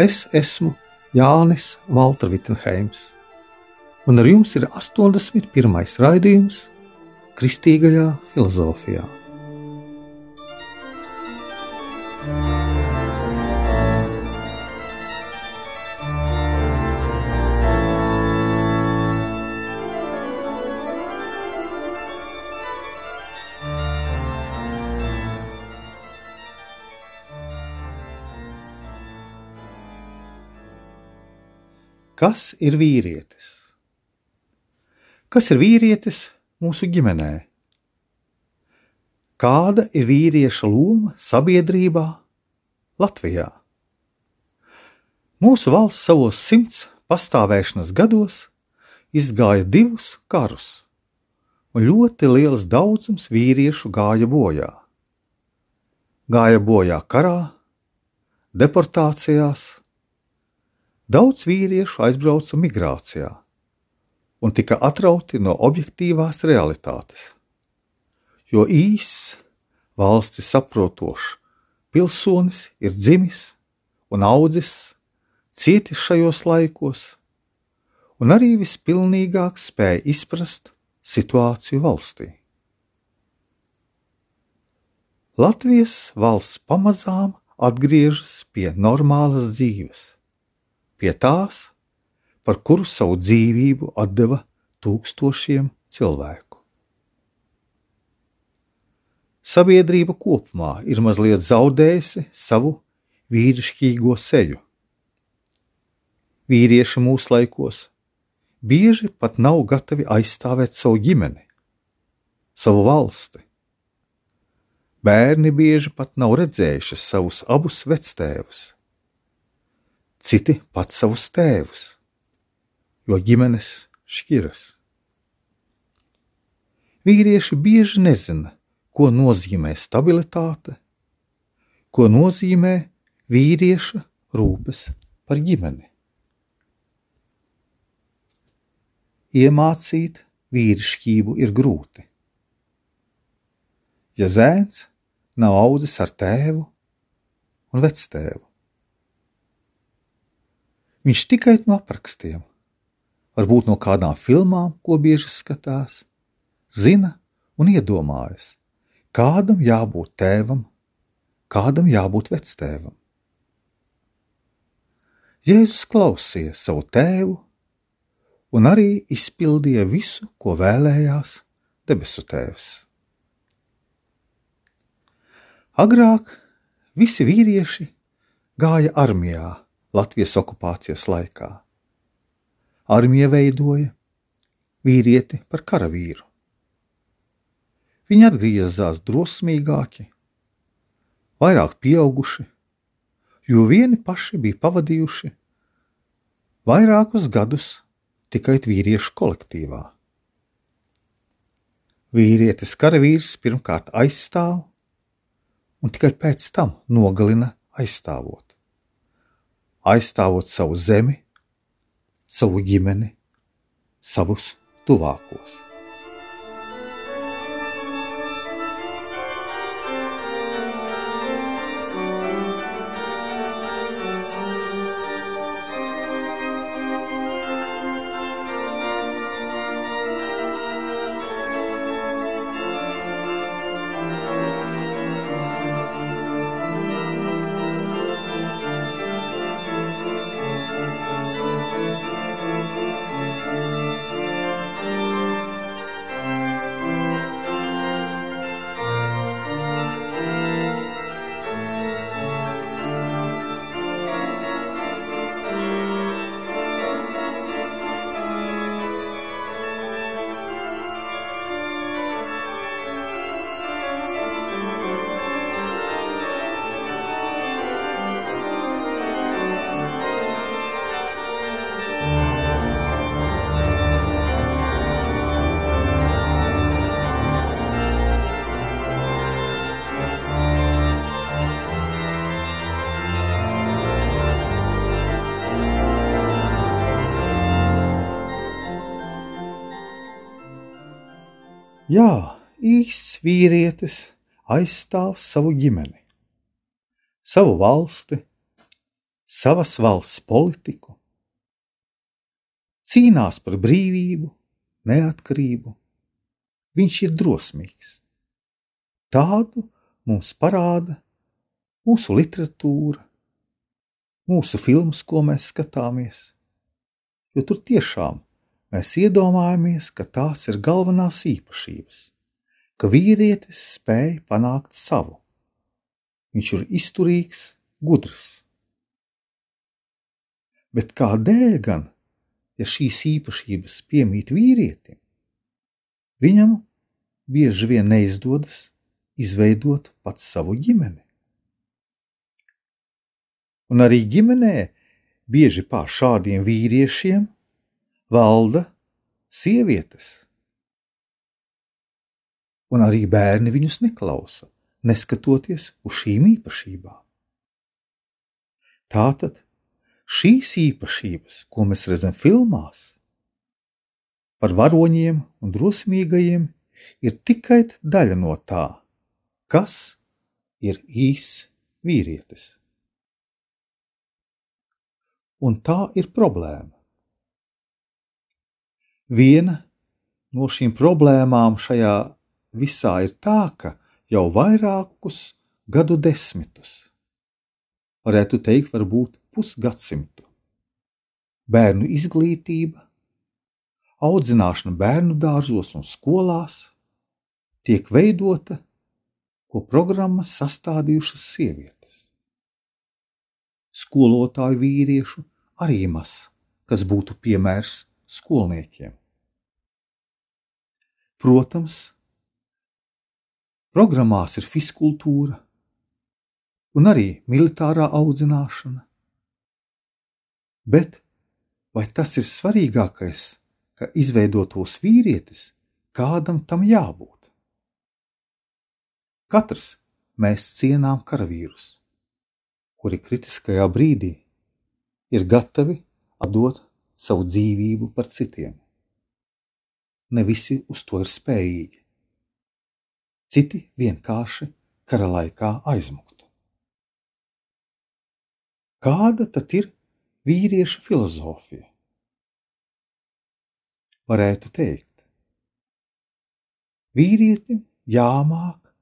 Es esmu Jānis Valtra Vitsenheims, un ar jums ir 81. raidījums Kristīgajā filozofijā. Kas ir vīrietis? Kas ir vīrietis mūsu ģimenē? Kāda ir vīrieša loma sabiedrībā Latvijā? Mūsu valsts savos simts pastāvēšanas gados izgāja divus karus, un ļoti liels daudzums vīriešu gāja bojā. Gāja bojā karā, deportācijās, Daudz vīriešu aizbrauca migrācijā un tika atrauti no objektīvās realitātes, jo īss, valsti saprotošs pilsonis ir dzimis un audzis, cietis šajos laikos, un arī vispilnīgāk spēja izprast situāciju valstī. Latvijas valsts pamazām atgriežas pie normālas dzīves pie tās, par kuru savu dzīvību deva tūkstošiem cilvēku. Sabiedrība kopumā ir mazliet zaudējusi savu vīrišķīgo seju. Vīrieši mūsdienās bieži pat nav gatavi aizstāvēt savu ģimeni, savu valsti. Bērni bieži pat nav redzējuši savus abus vectēvus citi pat savus tēvus, jo ģimenes šķiras. Vīrieši bieži nezina, ko nozīmē stabilitāte, ko nozīmē vīrieša rūpes par ģimeni. Iemācīt vīrišķību ir grūti. Ja zēns nav audzis ar tēvu un vectēvu, Viņš tikai no aprakstiem, varbūt no kādām filmām, ko bieži skatās, zina un iedomājas, kādam jābūt tēvam, kādam jābūt vectēvam. Jēzus klausīja savu tēvu un arī izpildīja visu, ko vēlējās debesu tēvs. Agrāk visi vīrieši gāja armijā Latvijas okupācijas laikā. Armija veidoja vīrieti par karavīru. Viņi atgriezās drosmīgāki, vairāk pieauguši, jo vieni paši bija pavadījuši vairākus gadus tikai vīriešu kolektīvā. Vīrietis karavīrs pirmkārt aizstāv un tikai pēc tam nogalina aizstāvot aizstāvot savu zemi, savu ģimeni, savus tuvākos. Jā, īsts vīrietis aizstāv savu ģimeni, savu valsti, savas valsts politiku, cīnās par brīvību, neatkarību. Viņš ir drosmīgs. Tādu mums parāda mūsu literatūra, mūsu filmas, ko mēs skatāmies. Jo tur tiešām mēs iedomājamies, ka tās ir galvenās īpašības, ka vīrietis spēj panākt savu. Viņš ir izturīgs, gudrs. Bet kādēļ gan, ja šīs īpašības piemīt vīrietim, viņam bieži vien neizdodas izveidot pats savu ģimeni? Un arī ģimenē bieži pār šādiem vīriešiem valda sievietes. Un arī bērni viņus neklausa, neskatoties uz šīm īpašībām. Tātad šīs īpašības, ko mēs redzam filmās, par varoņiem un drosmīgajiem, ir tikai daļa no tā, kas ir īsts vīrietis. Un tā ir problēma. Viena no šīm problēmām šajā visā ir tā, ka jau vairākus gadu desmitus, varētu teikt, varbūt pusgadsimtu, bērnu izglītība, audzināšana bērnu dārzos un skolās tiek veidota, ko programmas sastādījušas sievietes. Skolotāju vīriešu arī maz, kas būtu piemērs skolniekiem. Protams, programmās ir fiskultūra un arī militārā audzināšana. Bet vai tas ir svarīgākais, ka izveidotos vīrietis, kādam tam jābūt? Katrs mēs cienām karavīrus, kuri kritiskajā brīdī ir gatavi atdot savu dzīvību par citiem ne visi uz to ir spējīgi. Citi vienkārši kara laikā aizmuktu. Kāda tad ir vīrieša filozofija? Varētu teikt, vīrietim jāmāk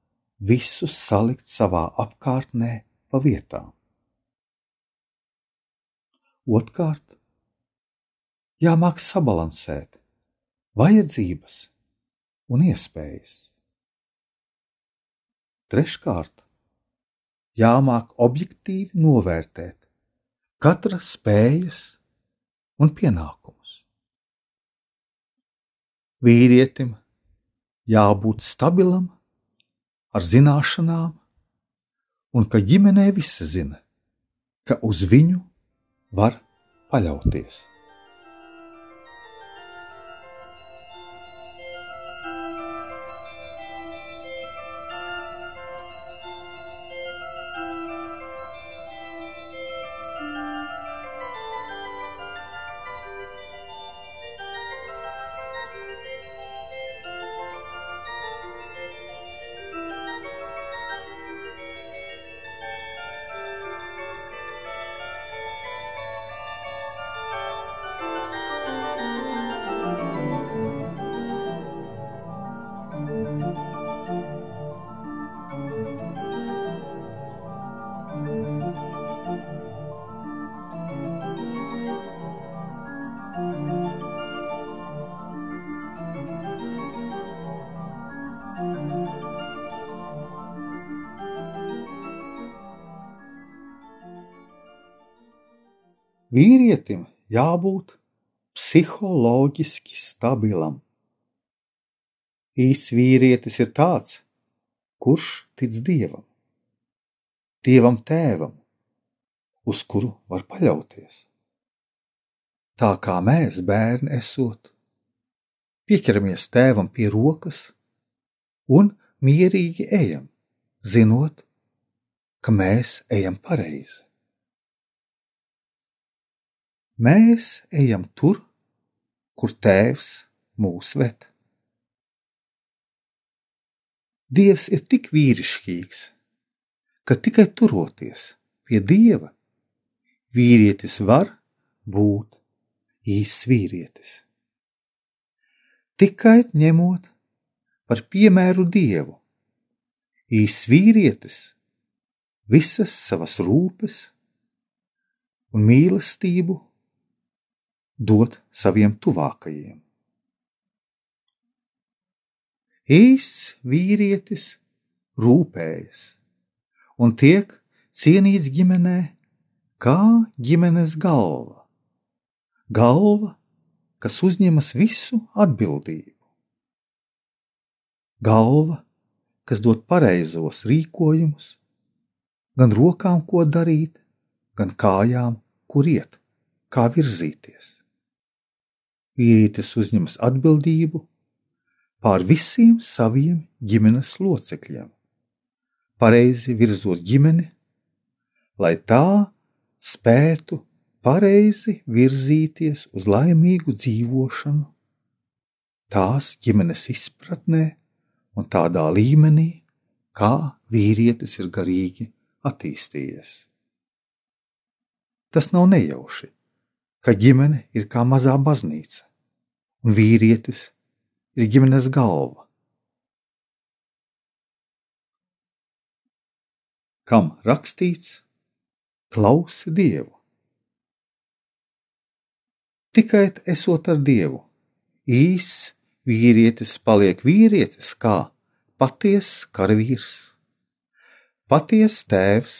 visus salikt savā apkārtnē pa vietām. Otkārt, jāmāk sabalansēt vajadzības un iespējas. Treškārt, jāmāk objektīvi novērtēt katra spējas un pienākumus. Vīrietim jābūt stabilam, ar zināšanām, un ka ģimenē visi zina, ka uz viņu var paļauties. Vīrietim jābūt psiholoģiski stabilam. Īsts vīrietis ir tāds, kurš tic dievam, dievam tēvam, uz kuru var paļauties. Tā kā mēs, bērni, esot, pieķeramies tēvam pie rokas un mierīgi ejam, zinot, ka mēs ejam pareizi. Mēs ejam tur, kur tēvs mūs ved. Dievs ir tik vīrišķīgs, ka tikai turoties pie Dieva, vīrietis var būt īsts vīrietis. Tikai ņemot par piemēru Dievu, īsts vīrietis visas savas rūpes un mīlestību dot saviem tuvākajiem. Īsts vīrietis rūpējas un tiek cienīts ģimenē kā ģimenes galva. Galva, kas uzņemas visu atbildību. Galva, kas dod pareizos rīkojumus, gan rokām, ko darīt, gan kājām, kur iet, kā virzīties. Vīrietis uzņemas atbildību pār visiem saviem ģimenes locekļiem, pareizi virzot ģimeni, lai tā spētu pareizi virzīties uz laimīgu dzīvošanu, tās ģimenes izpratnē un tādā līmenī, kā vīrietis ir garīgi attīstījies. Tas nav nejauši, ka ģimene ir kā mazā baznīca, un vīrietis ir ģimenes galva. Kam rakstīts, klausi Dievu. Tikai esot ar Dievu, īss vīrietis paliek vīrietis kā patiess karavīrs patiesa tēvs,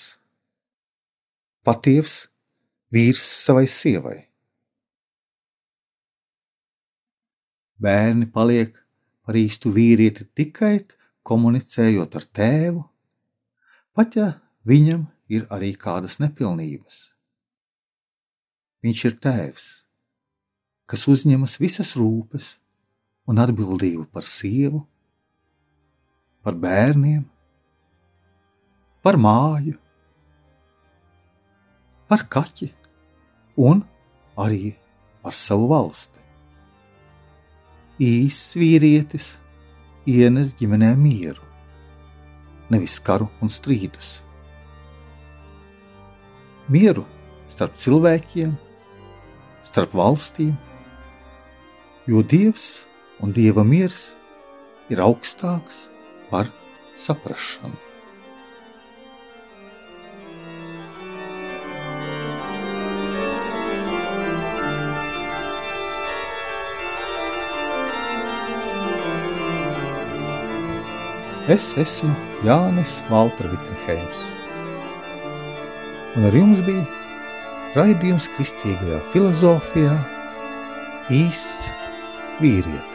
patiesa vīrs savai sievai. Bērni paliek par īstu vīrieti tikai komunicējot ar tēvu, pat ja viņam ir arī kādas nepilnības. Viņš ir tēvs, kas uzņemas visas rūpes un atbildību par sievu, par bērniem par māju, par kaķi un arī par savu valsti. Īsts vīrietis ienes ģimenē mieru, nevis karu un strīdus. Mieru starp cilvēkiem, starp valstīm, jo Dievs un Dieva miers ir augstāks par saprašanu. Es esmu Jānis Valtra Vitsenheims. Un ar jums bija raidījums kristīgajā filozofijā īsts vīrietis.